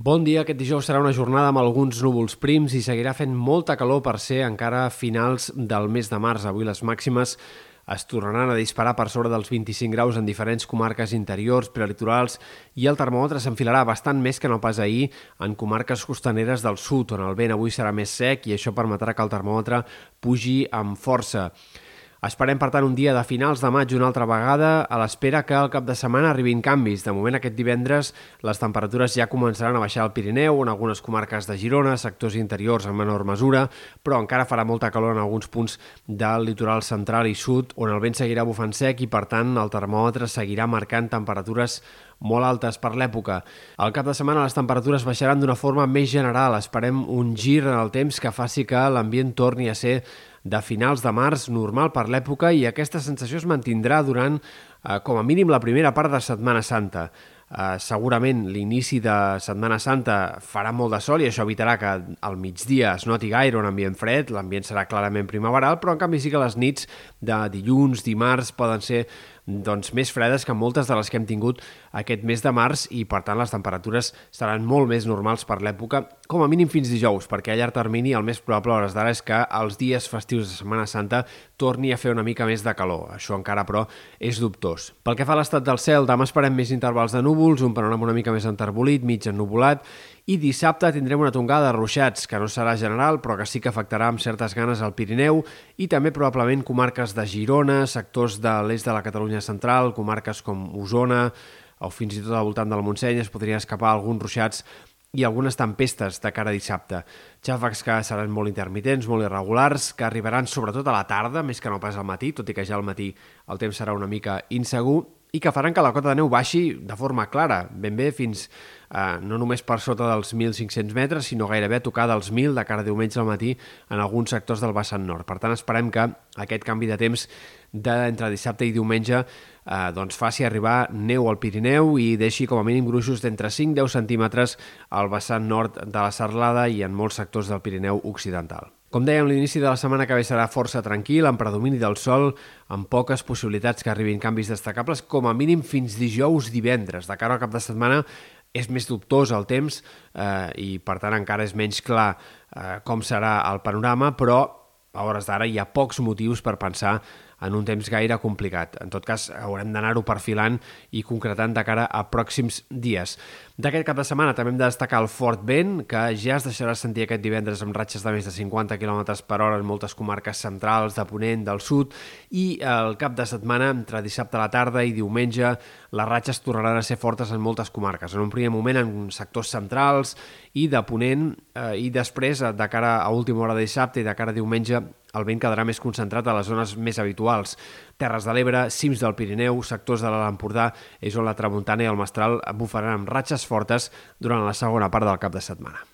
Bon dia, aquest dijous serà una jornada amb alguns núvols prims i seguirà fent molta calor per ser encara finals del mes de març. Avui les màximes es tornaran a disparar per sobre dels 25 graus en diferents comarques interiors, prelitorals, i el termòmetre s'enfilarà bastant més que no pas ahir en comarques costaneres del sud, on el vent avui serà més sec i això permetrà que el termòmetre pugi amb força. Esperem, per tant, un dia de finals de maig una altra vegada, a l'espera que al cap de setmana arribin canvis. De moment, aquest divendres, les temperatures ja començaran a baixar al Pirineu, en algunes comarques de Girona, sectors interiors en menor mesura, però encara farà molta calor en alguns punts del litoral central i sud, on el vent seguirà bufant sec i, per tant, el termòmetre seguirà marcant temperatures molt altes per l'època. Al cap de setmana les temperatures baixaran d'una forma més general. Esperem un gir en el temps que faci que l'ambient torni a ser de finals de març normal per l'època i aquesta sensació es mantindrà durant, eh, com a mínim, la primera part de Setmana Santa. Uh, segurament l'inici de Setmana Santa farà molt de sol i això evitarà que al migdia es noti gaire un ambient fred, l'ambient serà clarament primaveral, però en canvi sí que les nits de dilluns, dimarts, poden ser doncs, més fredes que moltes de les que hem tingut aquest mes de març i, per tant, les temperatures seran molt més normals per l'època, com a mínim fins dijous, perquè a llarg termini el més probable hores d'ara és que els dies festius de Setmana Santa torni a fer una mica més de calor. Això encara, però, és dubtós. Pel que fa a l'estat del cel, demà esperem més intervals de núvols, un panorama una mica més enterbolit, mig ennubulat, i dissabte tindrem una tongada de ruixats, que no serà general, però que sí que afectarà amb certes ganes al Pirineu i també probablement comarques de Girona, sectors de l'est de la Catalunya central, comarques com Osona o fins i tot al voltant del Montseny es podrien escapar alguns ruixats i algunes tempestes de cara a dissabte. Xàfecs que seran molt intermitents, molt irregulars, que arribaran sobretot a la tarda, més que no pas al matí, tot i que ja al matí el temps serà una mica insegur, i que faran que la cota de neu baixi de forma clara, ben bé fins eh, no només per sota dels 1.500 metres, sinó gairebé a tocar dels 1.000 de cara a diumenge al matí en alguns sectors del vessant nord. Per tant, esperem que aquest canvi de temps de, entre dissabte i diumenge eh, doncs faci arribar neu al Pirineu i deixi com a mínim gruixos d'entre 5 i 10 centímetres al vessant nord de la Serlada i en molts sectors del Pirineu occidental. Com dèiem, l'inici de la setmana que ve serà força tranquil, amb predomini del sol, amb poques possibilitats que arribin canvis destacables, com a mínim fins dijous divendres. De cara al cap de setmana és més dubtós el temps eh, i, per tant, encara és menys clar eh, com serà el panorama, però a hores d'ara hi ha pocs motius per pensar en un temps gaire complicat. En tot cas, haurem d'anar-ho perfilant i concretant de cara a pròxims dies. D'aquest cap de setmana també hem de destacar el fort vent, que ja es deixarà sentir aquest divendres amb ratxes de més de 50 km per hora en moltes comarques centrals, de Ponent, del sud, i el cap de setmana, entre dissabte a la tarda i diumenge, les ratxes tornaran a ser fortes en moltes comarques. En un primer moment en sectors centrals i de Ponent, eh, i després, de cara a última hora de dissabte i de cara a diumenge, el vent quedarà més concentrat a les zones més habituals. Terres de l'Ebre, cims del Pirineu, sectors de l'Alt Empordà, és on la tramuntana i el mestral bufaran amb ratxes fortes durant la segona part del cap de setmana.